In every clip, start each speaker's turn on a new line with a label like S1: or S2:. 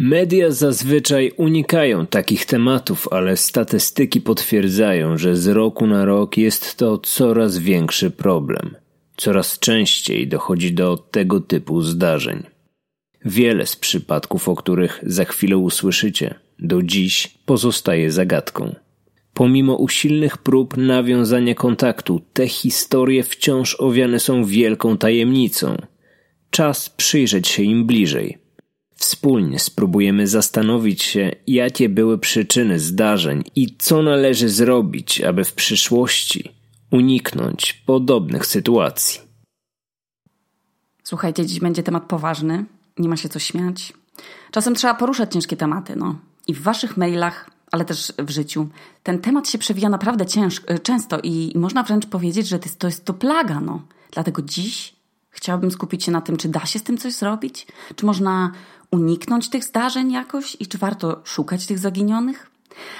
S1: Media zazwyczaj unikają takich tematów, ale statystyki potwierdzają, że z roku na rok jest to coraz większy problem. Coraz częściej dochodzi do tego typu zdarzeń. Wiele z przypadków, o których za chwilę usłyszycie, do dziś pozostaje zagadką. Pomimo usilnych prób nawiązania kontaktu, te historie wciąż owiane są wielką tajemnicą. Czas przyjrzeć się im bliżej. Wspólnie spróbujemy zastanowić się, jakie były przyczyny zdarzeń i co należy zrobić, aby w przyszłości uniknąć podobnych sytuacji.
S2: Słuchajcie, dziś będzie temat poważny, nie ma się co śmiać. Czasem trzeba poruszać ciężkie tematy, no. I w waszych mailach, ale też w życiu, ten temat się przewija naprawdę ciężko, często i, i można wręcz powiedzieć, że to jest, to jest to plaga, no. Dlatego dziś chciałabym skupić się na tym, czy da się z tym coś zrobić? Czy można uniknąć tych zdarzeń jakoś i czy warto szukać tych zaginionych?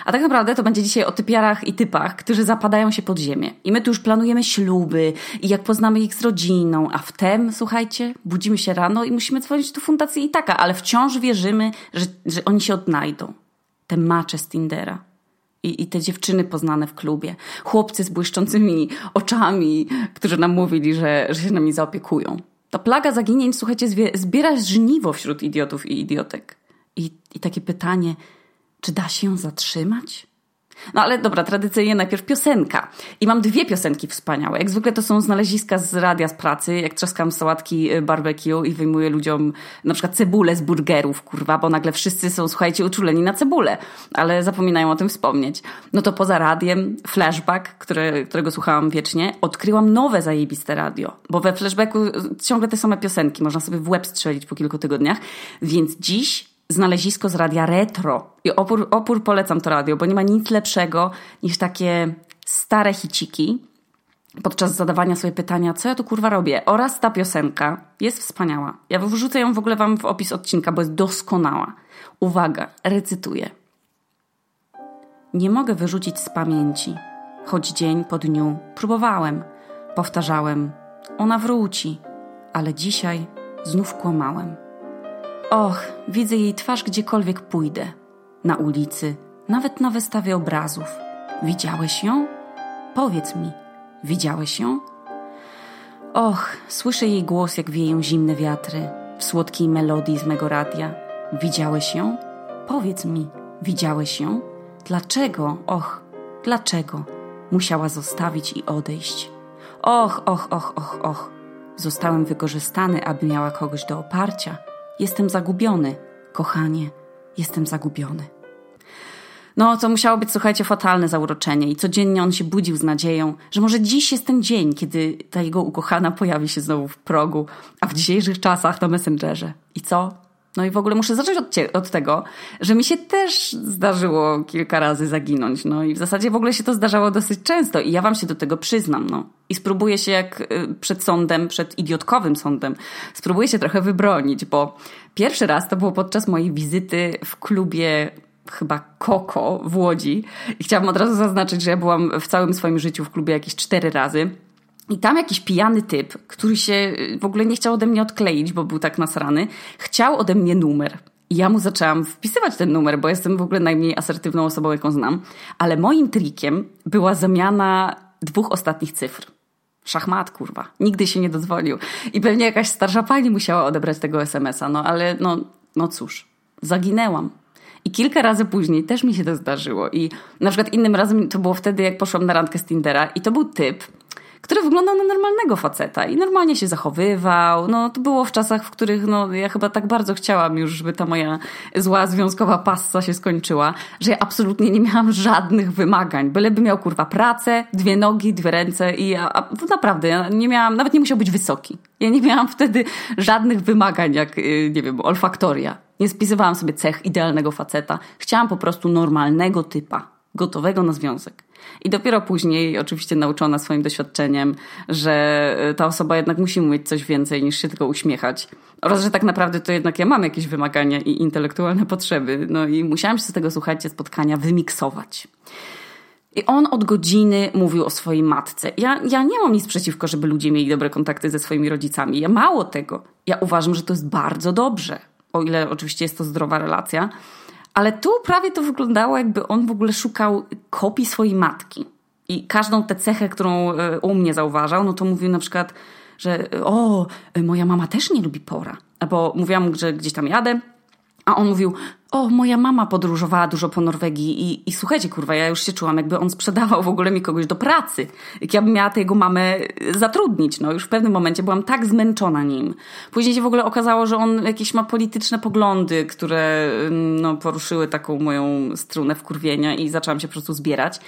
S2: A tak naprawdę to będzie dzisiaj o typiarach i typach, którzy zapadają się pod ziemię. I my tu już planujemy śluby i jak poznamy ich z rodziną, a wtem, słuchajcie, budzimy się rano i musimy dzwonić do fundacji i taka, ale wciąż wierzymy, że, że oni się odnajdą. Te macze z Tindera. I, I te dziewczyny poznane w klubie, chłopcy z błyszczącymi oczami, którzy nam mówili, że, że się nami zaopiekują. Ta plaga zaginięć, słuchajcie, zbiera żniwo wśród idiotów i idiotek. I, i takie pytanie, czy da się ją zatrzymać? No ale dobra, tradycyjnie najpierw piosenka. I mam dwie piosenki wspaniałe. Jak zwykle to są znaleziska z radia, z pracy, jak trzaskam sałatki y, barbecue i wyjmuję ludziom na przykład cebulę z burgerów, kurwa, bo nagle wszyscy są, słuchajcie, uczuleni na cebulę, ale zapominają o tym wspomnieć. No to poza radiem, flashback, które, którego słuchałam wiecznie, odkryłam nowe zajebiste radio, bo we flashbacku y, ciągle te same piosenki, można sobie w łeb strzelić po kilku tygodniach, więc dziś znalezisko z radia retro. I opór, opór polecam to radio, bo nie ma nic lepszego niż takie stare hiciki podczas zadawania sobie pytania, co ja tu kurwa robię. Oraz ta piosenka jest wspaniała. Ja wrzucę ją w ogóle wam w opis odcinka, bo jest doskonała. Uwaga, recytuję. Nie mogę wyrzucić z pamięci, choć dzień po dniu próbowałem, powtarzałem, ona wróci, ale dzisiaj znów kłamałem. Och, widzę jej twarz gdziekolwiek pójdę. Na ulicy, nawet na wystawie obrazów. Widziałeś ją? Powiedz mi, widziałeś ją? Och, słyszę jej głos, jak wieją zimne wiatry, w słodkiej melodii z mego radia. Widziałeś ją? Powiedz mi, widziałeś ją? Dlaczego, och, dlaczego musiała zostawić i odejść? Och, och, och, och, och. Zostałem wykorzystany, aby miała kogoś do oparcia – Jestem zagubiony, kochanie, jestem zagubiony. No, to musiało być, słuchajcie, fatalne zauroczenie i codziennie on się budził z nadzieją, że może dziś jest ten dzień, kiedy ta jego ukochana pojawi się znowu w progu, a w dzisiejszych czasach na Messengerze. I co? No i w ogóle muszę zacząć od, od, tego, że mi się też zdarzyło kilka razy zaginąć. No i w zasadzie w ogóle się to zdarzało dosyć często i ja wam się do tego przyznam. No. I spróbuję się jak y, przed sądem, przed idiotkowym sądem, spróbuję się trochę wybronić, bo pierwszy raz to było podczas mojej wizyty w klubie chyba Koko w Łodzi. I chciałabym od razu zaznaczyć, że ja byłam w całym swoim życiu w klubie jakieś cztery razy. I tam jakiś pijany typ, który się y, w ogóle nie chciał ode mnie odkleić, bo był tak nasrany, chciał ode mnie numer. I ja mu zaczęłam wpisywać ten numer, bo jestem w ogóle najmniej asertywną osobą, jaką znam. Ale moim trikiem była zamiana dwóch ostatnich cyfr. Szachmat, kurwa. Nigdy się nie dozwolił. I pewnie jakaś starsza pani musiała odebrać tego SMS-a, no ale no, no cóż, zaginęłam. I kilka razy później też mi się to zdarzyło. I na przykład innym razem to było wtedy, jak poszłam na randkę z Tindera i to był typ, który wyglądał na normalnego faceta i normalnie się zachowywał. No, to było w czasach, w których no, ja chyba tak bardzo chciałam już, żeby ta moja zła związkowa passa się skończyła, że ja absolutnie nie miałam żadnych wymagań. Byleby miał kurwa pracę, dwie nogi, dwie ręce i ja, a, naprawdę ja nie miałam, nawet nie musiał być wysoki. Ja nie miałam wtedy żadnych wymagań, jak, y, nie wiem, olfaktoria. Nie spisywałam sobie cech idealnego faceta. Chciałam po prostu normalnego typa, gotowego na związek. I dopiero później, oczywiście nauczona swoim doświadczeniem, że ta osoba jednak musi mieć coś więcej niż się tylko uśmiechać. Oraz, że tak naprawdę to jednak ja mam jakieś wymagania i intelektualne potrzeby. No i musiałam się z tego, słuchajcie, spotkania wymiksować. I on od godziny mówił o swojej matce. Ja, ja nie mam nic przeciwko, żeby ludzie mieli dobre kontakty ze swoimi rodzicami. Ja mało tego. Ja uważam, że to jest bardzo dobrze. o ile oczywiście jest to zdrowa relacja. Ale tu prawie to wyglądało, jakby on w ogóle szukał kopii swojej matki. I każdą tę cechę, którą e, u mnie zauważał, no to mówił na przykład, że o, moja mama też nie lubi pora. Albo mówiłam, że gdzieś tam jadę, a on mówił, o, moja mama podróżowała dużo po Norwegii i, i słuchajcie, kurwa, ja już się czułam, jakby on sprzedawał w ogóle mi kogoś do pracy. Jak ja bym miała tego mamę zatrudnić, no już w pewnym momencie byłam tak zmęczona nim. Później się w ogóle okazało, że on jakieś ma polityczne poglądy, które no, poruszyły taką moją strunę wkurwienia i zaczęłam się po prostu zbierać.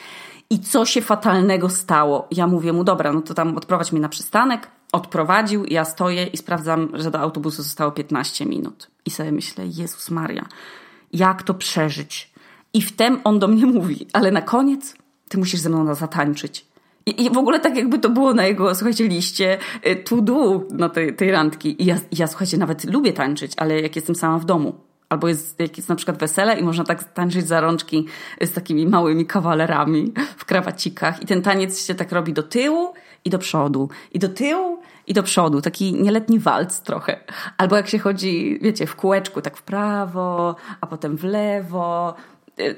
S2: I co się fatalnego stało? Ja mówię mu, dobra, no to tam odprowadź mnie na przystanek. Odprowadził, ja stoję i sprawdzam, że do autobusu zostało 15 minut. I sobie myślę, Jezus Maria, jak to przeżyć? I wtem on do mnie mówi, ale na koniec ty musisz ze mną zatańczyć. I, I, w ogóle tak jakby to było na jego, słuchajcie, liście y, to do na tej, tej randki. I ja, ja, słuchajcie, nawet lubię tańczyć, ale jak jestem sama w domu, albo jest, jak jest na przykład wesele i można tak tańczyć za rączki z takimi małymi kawalerami w krawacikach i ten taniec się tak robi do tyłu i do przodu, i do tyłu i do przodu, taki nieletni walc trochę. Albo jak się chodzi, wiecie, w kółeczku, tak w prawo, a potem w lewo.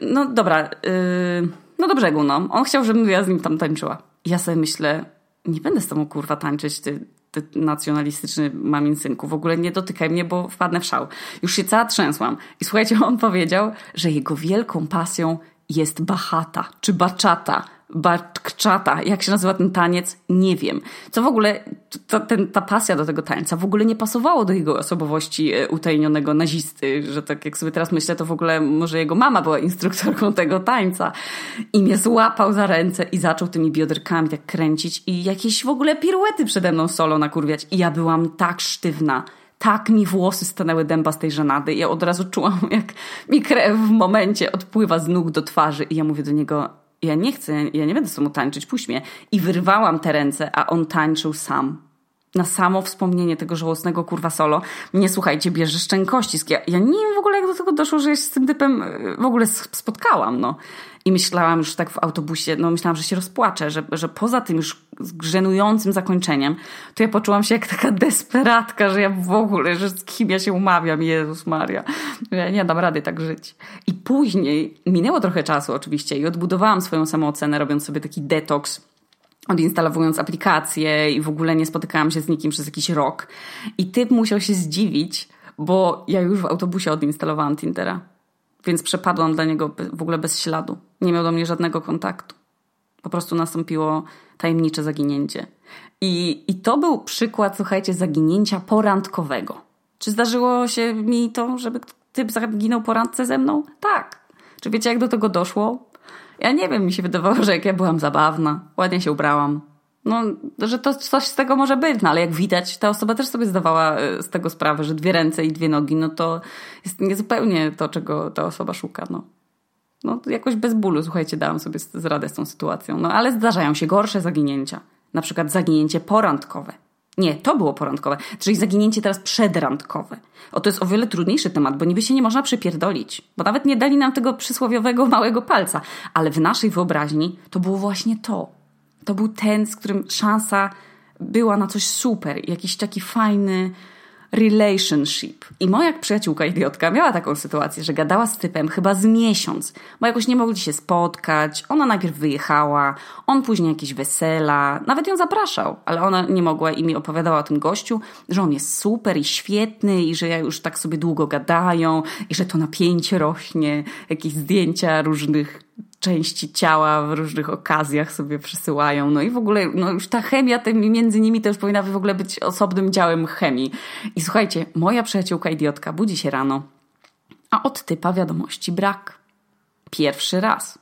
S2: No dobra, yy, no do brzegu, no. On chciał, żebym ja z nim tam tańczyła. Ja sobie myślę, nie będę z tobą kurwa tańczyć, ty, ty nacjonalistyczny mamin synku. W ogóle nie dotykaj mnie, bo wpadnę w szał. Już się cała trzęsłam. I słuchajcie, on powiedział, że jego wielką pasją jest bachata, czy baczata, Bakczata, jak się nazywa ten taniec, nie wiem. Co w ogóle, to, ten, ta pasja do tego tańca w ogóle nie pasowało do jego osobowości e, utajnionego nazisty, że tak jak sobie teraz myślę, to w ogóle może jego mama była instruktorką tego tańca. I mnie złapał za ręce i zaczął tymi bioderkami tak kręcić i jakieś w ogóle piruety przede mną solo nakurwiać. I ja byłam tak sztywna tak mi włosy stanęły dęba z tej żenady. Ja od razu czułam, jak mi krew w momencie odpływa z nóg do twarzy. I ja mówię do niego, ja nie chcę, ja nie będę z tobą tańczyć, puść mnie. I wyrwałam te ręce, a on tańczył sam. Na samo wspomnienie tego żałosnego kurwa solo mnie, słuchajcie, bierze szczękościsk. Ja, ja nie wiem w ogóle, jak do tego doszło, że ja się z tym typem e, w ogóle spotkałam, no. I myślałam już tak w autobusie, no myślałam, że się rozpłaczę, że, że poza tym już żenującym zakończeniem, to ja poczułam się jak taka desperatka, że ja w ogóle, że z kim ja się umawiam, Jezus Maria. Ja nie dam rady tak żyć. I później, minęło trochę czasu oczywiście i odbudowałam swoją samoocenę, robiąc sobie taki detoks odinstalowując aplikację i w ogóle nie spotykałam się z nikim przez jakiś rok. I typ musiał się zdziwić, bo ja już w autobusie odinstalowałam Tindera. Więc przepadłam dla niego w ogóle bez śladu. Nie miał do mnie żadnego kontaktu. Po prostu nastąpiło tajemnicze zaginięcie. I, I to był przykład, słuchajcie, zaginięcia porandkowego. Czy zdarzyło się mi to, żeby typ zaginął po randce ze mną? Tak. Czy wiecie, jak do tego doszło? Ja nie wiem, mi się wydawało, że jak ja byłam zabawna, ładnie się ubrałam, no, że to coś z tego może być, no ale jak widać, ta osoba też sobie zdawała e, z tego sprawę, że dwie ręce i dwie nogi, no to jest niezupełnie to, czego ta osoba szuka, no. No, jakoś bez bólu, słuchajcie, dałam sobie z radę z tą sytuacją. No, ale zdarzają się gorsze zaginięcia. Na przykład zaginięcie porandkowe. Nie, to było porandkowe, czyli zaginięcie teraz przedrandkowe. O, to jest o wiele trudniejszy temat, bo niby się nie można przypierdolić, bo nawet nie dali nam tego przysłowiowego małego palca, ale w naszej wyobraźni to było właśnie to. To był ten, z którym szansa była na coś super, jakiś taki fajny relationship. I moja przyjaciółka idiotka miała taką sytuację, że gadała z typem chyba z miesiąc, bo jakoś nie mogli się spotkać. Ona najpierw wyjechała, on później jakieś wesela, nawet ją zapraszał, ale ona nie mogła i mi opowiadała o tym gościu, że on jest super i świetny i że ja już tak sobie długo gadają i że to napięcie rośnie, jakieś zdjęcia różnych części ciała w różnych okazjach sobie przesyłają. No i w ogóle, no już ta chemia między nimi już powinna w ogóle być osobnym działem chemii. I słuchajcie, moja przyjaciółka idiotka budzi się rano, a od typa wiadomości brak. Pierwszy raz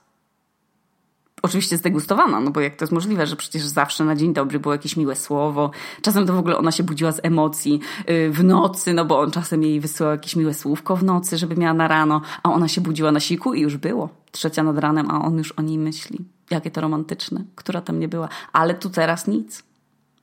S2: oczywiście zdegustowana, no bo jak to jest możliwe, że przecież zawsze na dzień dobry było jakieś miłe słowo. Czasem to w ogóle ona się budziła z emocji yy, w nocy, no bo on czasem jej wysyłał jakieś miłe słówko w nocy, żeby miała na rano, a ona się budziła na siku i już było. Trzecia nad ranem, a on już o niej myśli. Jakie to romantyczne, która tam nie była. Ale tu teraz nic.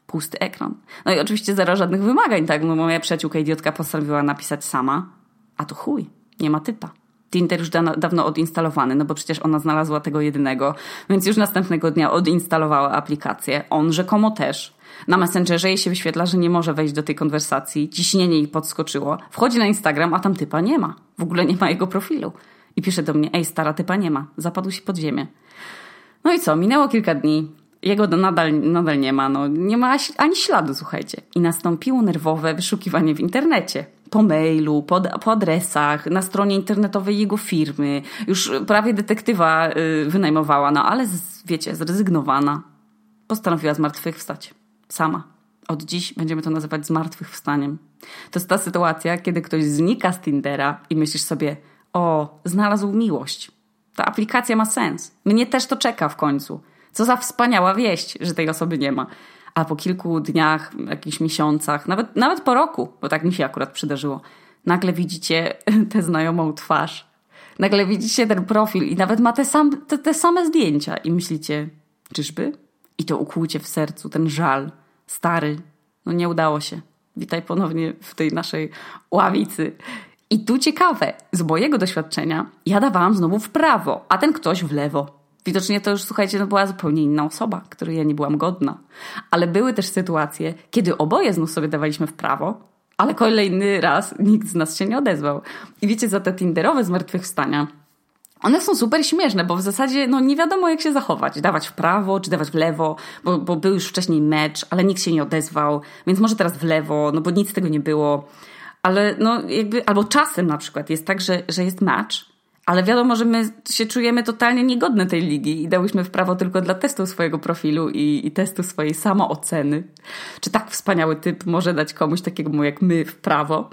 S2: Pusty ekran. No i oczywiście zero żadnych wymagań, tak? No moja przyjaciółka idiotka postanowiła napisać sama, a tu chuj, nie ma typa. Tinder już da, dawno odinstalowany, no bo przecież ona znalazła tego jedynego, więc już następnego dnia odinstalowała aplikację. On rzekomo też. Na Messengerze jej się wyświetla, że nie może wejść do tej konwersacji. Ciśnienie jej podskoczyło. Wchodzi na Instagram, a tam typa nie ma. W ogóle nie ma jego profilu. I pisze do mnie, ej stara, typa nie ma. Zapadł się pod ziemię. No i co, minęło kilka dni. Jego nadal, nadal nie ma, no nie ma ani śladu, słuchajcie. I nastąpiło nerwowe wyszukiwanie w internecie. Po mailu, po, po adresach, na stronie internetowej jego firmy. Już prawie detektywa y, wynajmowała, no ale z, wiecie, zrezygnowana. Postanowiła zmartwychwstać. Sama. Od dziś będziemy to nazywać zmartwychwstaniem. To jest ta sytuacja, kiedy ktoś znika z Tindera i myślisz sobie, o, znalazł miłość. Ta aplikacja ma sens. Mnie też to czeka w końcu. Co za wspaniała wieść, że tej osoby nie ma. A po kilku dniach, jakichś miesiącach, nawet, nawet po roku, bo tak mi się akurat przydarzyło, nagle widzicie tę znajomą twarz. Nagle widzicie ten profil i nawet ma te, sam, te, te same zdjęcia i myślicie, czyżby? I to ukłucie w sercu, ten żal. Stary, no nie udało się. Witaj ponownie w tej naszej ławicy. I tu ciekawe, z mojego doświadczenia ja dawałam znowu w prawo, a ten ktoś w lewo. Widocznie to już, słuchajcie, no była zupełnie inna osoba, której ja nie byłam godna. Ale były też sytuacje, kiedy oboje znów sobie dawaliśmy w prawo, ale kolejny raz nikt z nas się nie odezwał. I wiecie, za te tinderowe zmartwychwstania one są super śmieszne, bo w zasadzie no, nie wiadomo jak się zachować. Dawać w prawo, czy dawać w lewo, bo, bo był już wcześniej mecz, ale nikt się nie odezwał, więc może teraz w lewo, no bo nic z tego nie było. Ale no jakby, albo czasem na przykład jest tak, że, że jest mecz, ale wiadomo, że my się czujemy totalnie niegodne tej ligi i dałyśmy w prawo tylko dla testu swojego profilu i, i testu swojej samooceny. Czy tak wspaniały typ może dać komuś takiego jak my w prawo?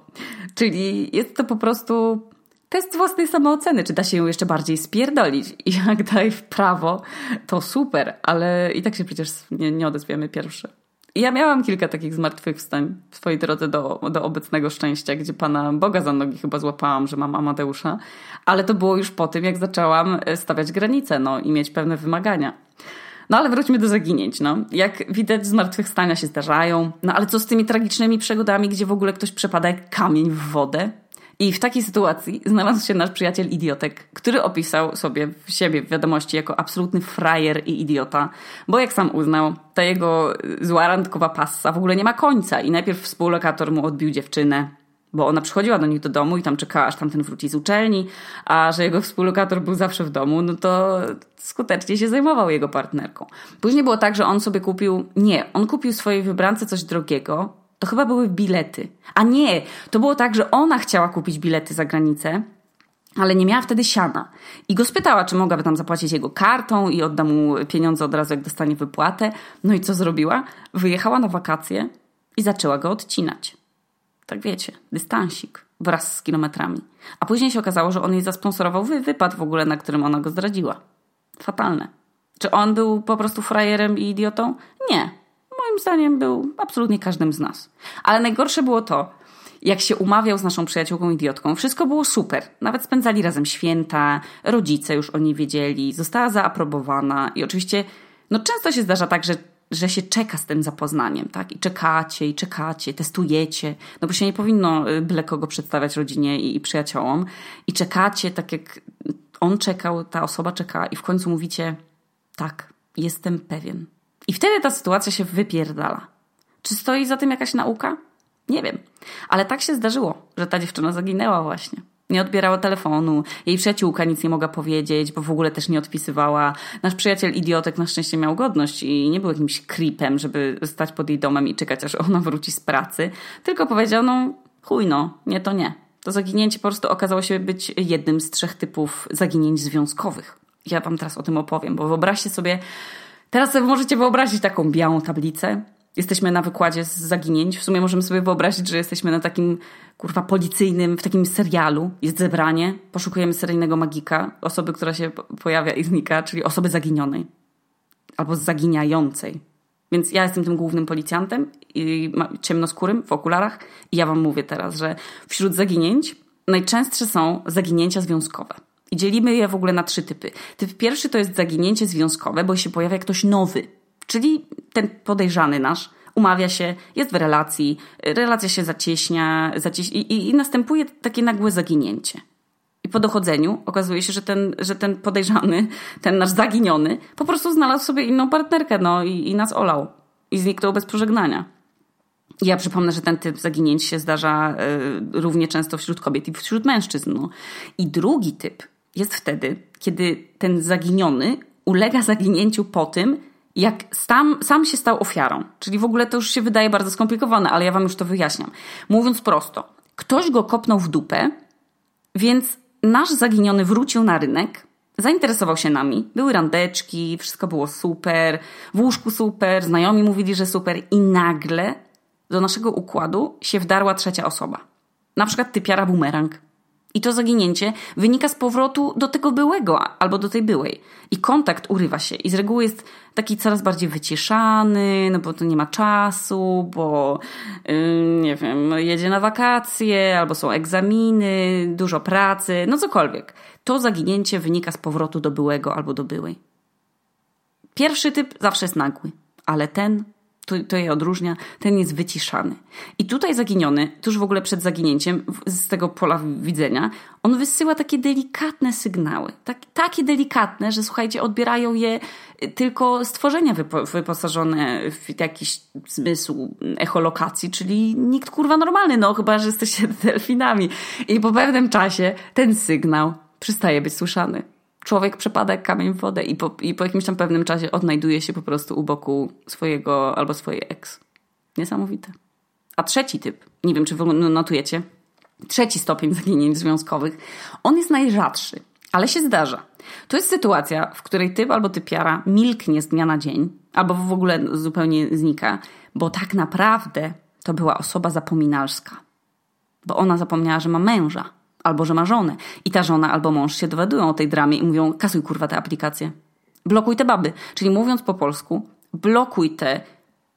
S2: Czyli jest to po prostu test własnej samooceny, czy da się ją jeszcze bardziej spierdolić. I jak daj w prawo, to super, ale i tak się przecież nie, nie odezwiemy pierwsze. Ja miałam kilka takich zmartwychwstań w swojej drodze do, do obecnego szczęścia, gdzie Pana Boga za nogi chyba złapałam, że mam Amadeusza, ale to było już po tym, jak zaczęłam e, stawiać granice no, i mieć pewne wymagania. No ale wróćmy do zaginięć. No. Jak widać, zmartwychwstania się zdarzają. No ale co z tymi tragicznymi przygodami, gdzie w ogóle ktoś przepada jak kamień w wodę? I w takiej sytuacji znalazł się nasz przyjaciel idiotek, który opisał sobie siebie w wiadomości jako absolutny frajer i idiota, bo jak sam uznał, ta jego zła randkowa passa w ogóle nie ma końca i najpierw współlokator mu odbił dziewczynę, bo ona przychodziła do nich do domu i tam czekała, aż tamten wróci z uczelni, a że jego współlokator był zawsze w domu, no to skutecznie się zajmował jego partnerką. Później było tak, że on sobie kupił, nie, on kupił swojej wybrance coś drogiego, to chyba były bilety. A nie, to było tak, że ona chciała kupić bilety za granicę, ale nie miała wtedy siana. I go spytała, czy mogłaby tam zapłacić jego kartą i odda mu pieniądze od razu, jak dostanie wypłatę. No i co zrobiła? Wyjechała na wakacje i zaczęła go odcinać. Tak wiecie, dystansik wraz z kilometrami. A później się okazało, że on jej zasponsorował wy wypad w ogóle, na którym ona go zdradziła. Fatalne. Czy on był po prostu frajerem i idiotą? Nie moim zdaniem był absolutnie każdym z nas. Ale najgorsze było to, jak się umawiał z naszą przyjaciółką idiotką. Wszystko było super. Nawet spędzali razem święta, rodzice już o niej wiedzieli, została zaaprobowana i oczywiście, no często się zdarza tak, że że się czeka z tym zapoznaniem, tak? I czekacie, i czekacie, testujecie, no bo się nie powinno y, byle kogo przedstawiać rodzinie i, i przyjaciołom. I czekacie, tak jak on czekał, ta osoba czeka, i w końcu mówicie: Tak, jestem pewien. I wtedy ta sytuacja się wypierdala. Czy stoi za tym jakaś nauka? Nie wiem. Ale tak się zdarzyło, że ta dziewczyna zaginęła właśnie. Nie odbierała telefonu, jej przyjaciółka nic nie mogła powiedzieć, bo w ogóle też nie odpisywała. Nasz przyjaciel idiotek na szczęście miał godność i nie był jakimś creepem, żeby stać pod jej domem i czekać, aż ona wróci z pracy. Tylko powiedział, no chuj no, nie to nie. To zaginięcie po prostu okazało się być jednym z trzech typów zaginięć związkowych. Ja wam teraz o tym opowiem, bo wyobraźcie sobie, Teraz sobie możecie wyobrazić taką białą tablicę. Jesteśmy na wykładzie z zaginięć. W sumie możemy sobie wyobrazić, że jesteśmy na takim, kurwa, policyjnym, w takim serialu. Jest zebranie, poszukujemy seryjnego magika, osoby, która się pojawia i znika, czyli osoby zaginionej. Albo zaginiającej. Więc ja jestem tym głównym policjantem i ciemnoskórym w okularach i ja wam mówię teraz, że wśród zaginięć najczęstsze są zaginięcia związkowe. I dzielimy je w ogóle na trzy typy. Typ pierwszy to jest zaginięcie związkowe, bo się pojawia ktoś nowy, czyli ten podejrzany nasz, umawia się, jest w relacji, relacja się zacieśnia zacieś i, i, i następuje takie nagłe zaginięcie. I po dochodzeniu okazuje się, że ten, że ten podejrzany, ten nasz zaginiony, po prostu znalazł sobie inną partnerkę, no i, i nas olał. I zniknął bez pożegnania. Ja przypomnę, że ten typ zaginięć się zdarza y, równie często wśród kobiet i wśród mężczyzn. No. I drugi typ jest wtedy, kiedy ten zaginiony ulega zaginięciu po tym, jak sam, sam się stał ofiarą. Czyli w ogóle to już się wydaje bardzo skomplikowane, ale ja wam już to wyjaśniam. Mówiąc prosto, ktoś go kopnął w dupę, więc nasz zaginiony wrócił na rynek, zainteresował się nami. Były randeczki, wszystko było super, w łóżku super, znajomi mówili, że super i nagle do naszego układu się wdarła trzecia osoba. Na przykład typiara bumerang. I to zaginięcie wynika z powrotu do tego byłego albo do tej byłej. I kontakt urywa się. I z reguły jest taki coraz bardziej wyciszany, no bo to nie ma czasu, bo yy, nie wiem, jedzie na wakacje, albo są egzaminy, dużo pracy, no cokolwiek. To zaginięcie wynika z powrotu do byłego albo do byłej. Pierwszy typ zawsze jest nagły, ale ten to, to je odróżnia, ten jest wyciszany. I tutaj zaginiony, tuż w ogóle przed zaginięciem, z tego pola widzenia, on wysyła takie delikatne sygnały. Tak, takie delikatne, że słuchajcie, odbierają je tylko stworzenia wypo, wyposażone w jakiś zmysł echolokacji, czyli nikt kurwa normalny, no chyba, że jesteście delfinami. I po pewnym czasie ten sygnał przestaje być słyszany człowiek przepada kamień w wodę i po, i po jakimś tam pewnym czasie odnajduje się po prostu u boku swojego albo swojej ex. Niesamowite. A trzeci typ, nie wiem czy wy notujecie, trzeci stopień zaginięć związkowych, on jest najrzadszy, ale się zdarza. To jest sytuacja, w której typ albo typiara milknie z dnia na dzień, albo w ogóle zupełnie znika, bo tak naprawdę to była osoba zapominalska. Bo ona zapomniała, że ma męża albo że ma żonę. I ta żona albo mąż się dowiadują o tej dramie i mówią: kasuj kurwa te aplikacje. Blokuj te baby. Czyli mówiąc po polsku, blokuj te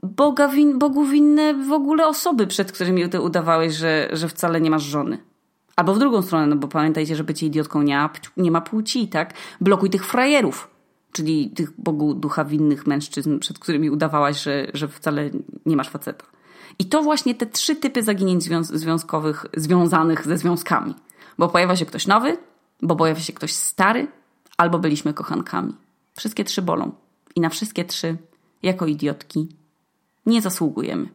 S2: Boga win, Bogu winne w ogóle osoby, przed którymi ty udawałeś, że, że wcale nie masz żony. Albo w drugą stronę, no bo pamiętajcie, że bycie idiotką nie ma, nie ma płci, tak? Blokuj tych frajerów, czyli tych Bogu ducha winnych mężczyzn, przed którymi udawałaś, że, że wcale nie masz faceta. I to właśnie te trzy typy zaginięć związkowych związanych ze związkami. Bo pojawia się ktoś nowy, bo pojawia się ktoś stary, albo byliśmy kochankami. Wszystkie trzy bolą. I na wszystkie trzy, jako idiotki, nie zasługujemy.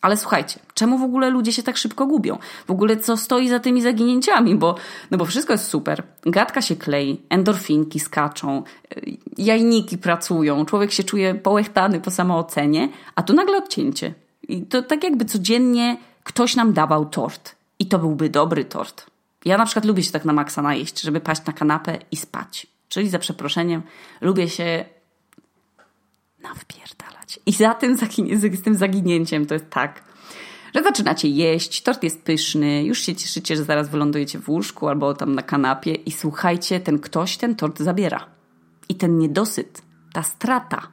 S2: Ale słuchajcie, czemu w ogóle ludzie się tak szybko gubią? W ogóle co stoi za tymi zaginięciami? Bo, no bo wszystko jest super. Gadka się klei, endorfinki skaczą, jajniki pracują, człowiek się czuje połechtany po samoocenie, a tu nagle odcięcie. I to tak jakby codziennie ktoś nam dawał tort. I to byłby dobry tort. Ja na przykład lubię się tak na maksa najeść, żeby paść na kanapę i spać. Czyli za przeproszeniem lubię się nawpierdalać. I za tym, z tym zaginięciem to jest tak, że zaczynacie jeść, tort jest pyszny, już się cieszycie, że zaraz wylądujecie w łóżku albo tam na kanapie i słuchajcie, ten ktoś ten tort zabiera. I ten niedosyt, ta strata,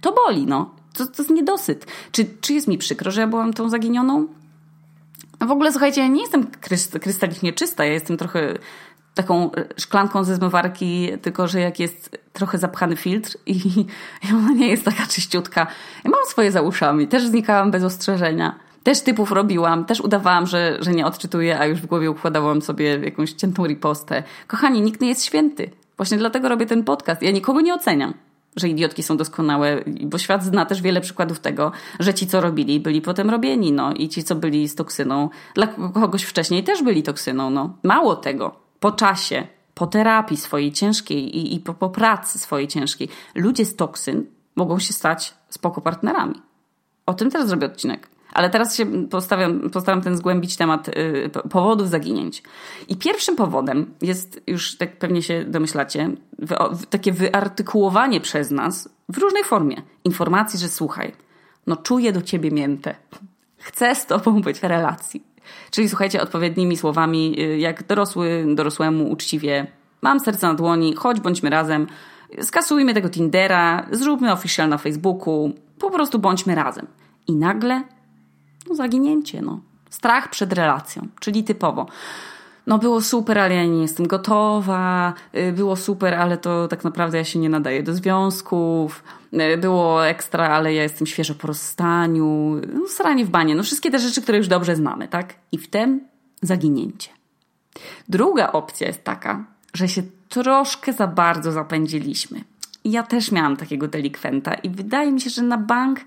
S2: to boli, no. To, to jest niedosyt. Czy, czy jest mi przykro, że ja byłam tą zaginioną? W ogóle słuchajcie, ja nie jestem krystalicznie czysta, ja jestem trochę taką szklanką ze zmywarki, tylko że jak jest trochę zapchany filtr i, i ona nie jest taka czyściutka. Ja mam swoje za uszami, też znikałam bez ostrzeżenia. Też typów robiłam, też udawałam, że, że nie odczytuję, a już w głowie układałam sobie jakąś ciętą ripostę. Kochani, nikt nie jest święty. Właśnie dlatego robię ten podcast. Ja nikogo nie oceniam że idiotki są doskonałe, bo świat zna też wiele przykładów tego, że ci, co robili, byli potem robieni, no i ci, co byli z toksyną, dla kogoś wcześniej też byli toksyną, no. Mało tego, po czasie, po terapii swojej ciężkiej i, i po, po pracy swojej ciężkiej, ludzie z toksyn mogą się stać spoko partnerami. O tym też zrobię odcinek. Ale teraz się postawiam, postaram ten zgłębić temat y, powodów zaginięć. I pierwszym powodem jest, już tak pewnie się domyślacie, takie wyartykułowanie przez nas w różnej formie informacji, że słuchaj, no czuję do ciebie miętę. Chcę z tobą być w relacji. Czyli słuchajcie odpowiednimi słowami, y, jak dorosły dorosłemu uczciwie, mam serce na dłoni, chodź bądźmy razem, skasujmy tego Tindera, zróbmy official na Facebooku, po prostu bądźmy razem. I nagle no zaginięcie, no. Strach przed relacją, czyli typowo. No było super, ale ja nie jestem gotowa. Y, było super, ale to tak naprawdę ja się nie nadaję do związków. Y, było ekstra, ale ja jestem świeżo po rozstaniu. No, sranie w banie. No wszystkie te rzeczy, które już dobrze znamy, tak? I w tym zaginięcie. Druga opcja jest taka, że się troszkę za bardzo zapędziliśmy. Ja też miałam takiego delikwenta i wydaje mi się, że na bank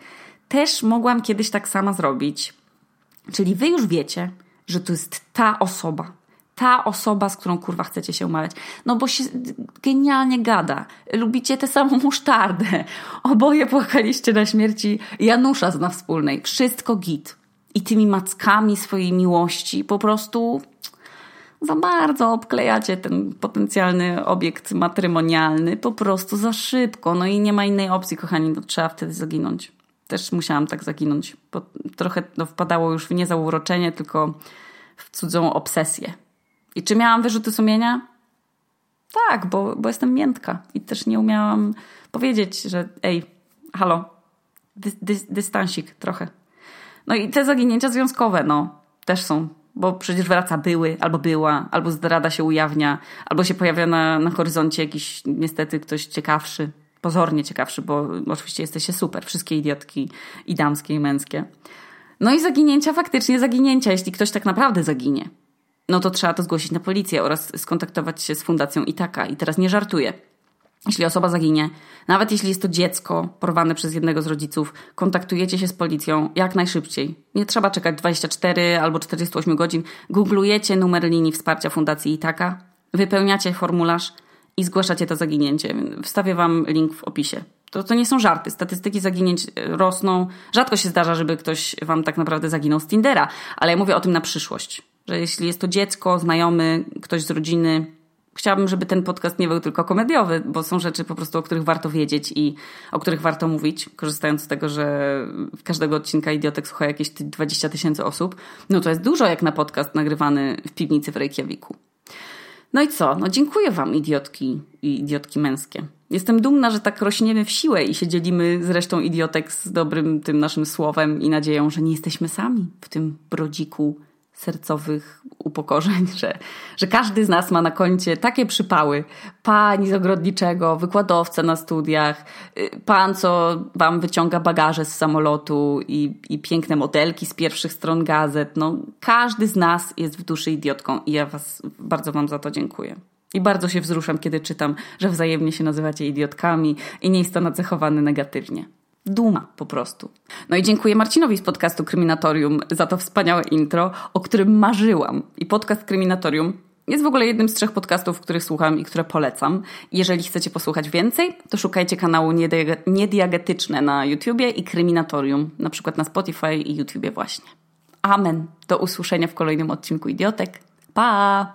S2: też mogłam kiedyś tak samo zrobić. Czyli wy już wiecie, że to jest ta osoba, ta osoba, z którą kurwa chcecie się umawiać. No bo się genialnie gada. Lubicie tę samą musztardę. Oboje płakaliście na śmierci Janusza z na wspólnej. Wszystko git. I tymi mackami swojej miłości po prostu za bardzo obklejacie ten potencjalny obiekt matrymonialny po prostu za szybko. No i nie ma innej opcji, kochani, to trzeba wtedy zaginąć. Też musiałam tak zaginąć, bo trochę no, wpadało już w nie zauroczenie, tylko w cudzą obsesję. I czy miałam wyrzuty sumienia? Tak, bo, bo jestem miętka i też nie umiałam powiedzieć, że ej, halo, dy, dy, dystansik trochę. No i te zaginięcia związkowe, no, też są, bo przecież wraca były, albo była, albo zdrada się ujawnia, albo się pojawia na, na horyzoncie jakiś niestety ktoś ciekawszy, pozornie ciekawszy, bo oczywiście jesteście super, wszystkie idiotki i damskie i męskie. No i zaginięcia, faktycznie zaginięcia, jeśli ktoś tak naprawdę zaginie no to trzeba to zgłosić na policję oraz skontaktować się z Fundacją Itaka. I teraz nie żartuję. Jeśli osoba zaginie, nawet jeśli jest to dziecko porwane przez jednego z rodziców, kontaktujecie się z policją jak najszybciej. Nie trzeba czekać 24 albo 48 godzin. Googlujecie numer linii wsparcia Fundacji Itaka, wypełniacie formularz i zgłaszacie to zaginięcie. Wstawię Wam link w opisie. To, to nie są żarty. Statystyki zaginięć rosną. Rzadko się zdarza, żeby ktoś Wam tak naprawdę zaginął z Tindera, ale ja mówię o tym na przyszłość że jeśli jest to dziecko, znajomy, ktoś z rodziny, chciałabym, żeby ten podcast nie był tylko komediowy, bo są rzeczy po prostu, o których warto wiedzieć i o których warto mówić, korzystając z tego, że każdego odcinka Idiotek słucha jakieś 20 tysięcy osób. No to jest dużo jak na podcast nagrywany w piwnicy w Reykjaviku. No i co? No dziękuję wam, idiotki i idiotki męskie. Jestem dumna, że tak rośniemy w siłę i się dzielimy z resztą idiotek z dobrym tym naszym słowem i nadzieją, że nie jesteśmy sami w tym brodziku sercowych upokorzeń, że, że każdy z nas ma na koncie takie przypały. Pani z ogrodniczego, wykładowca na studiach, y, pan, co wam wyciąga bagaże z samolotu i, i piękne modelki z pierwszych stron gazet. No, każdy z nas jest w duszy idiotką i ja was bardzo wam za to dziękuję. I bardzo się wzruszam, kiedy czytam, że wzajemnie się nazywacie idiotkami i nie jest to nacechowane negatywnie duma po prostu. No i dziękuję Marcinowi z podcastu Kryminatorium za to wspaniałe intro, o którym marzyłam. I podcast Kryminatorium jest w ogóle jednym z trzech podcastów, których słucham i które polecam. Jeżeli chcecie posłuchać więcej, to szukajcie kanału Niediagetyczne na YouTubie i Kryminatorium, na przykład na Spotify i YouTubie właśnie. Amen. Do usłyszenia w kolejnym odcinku Idiotek. Pa!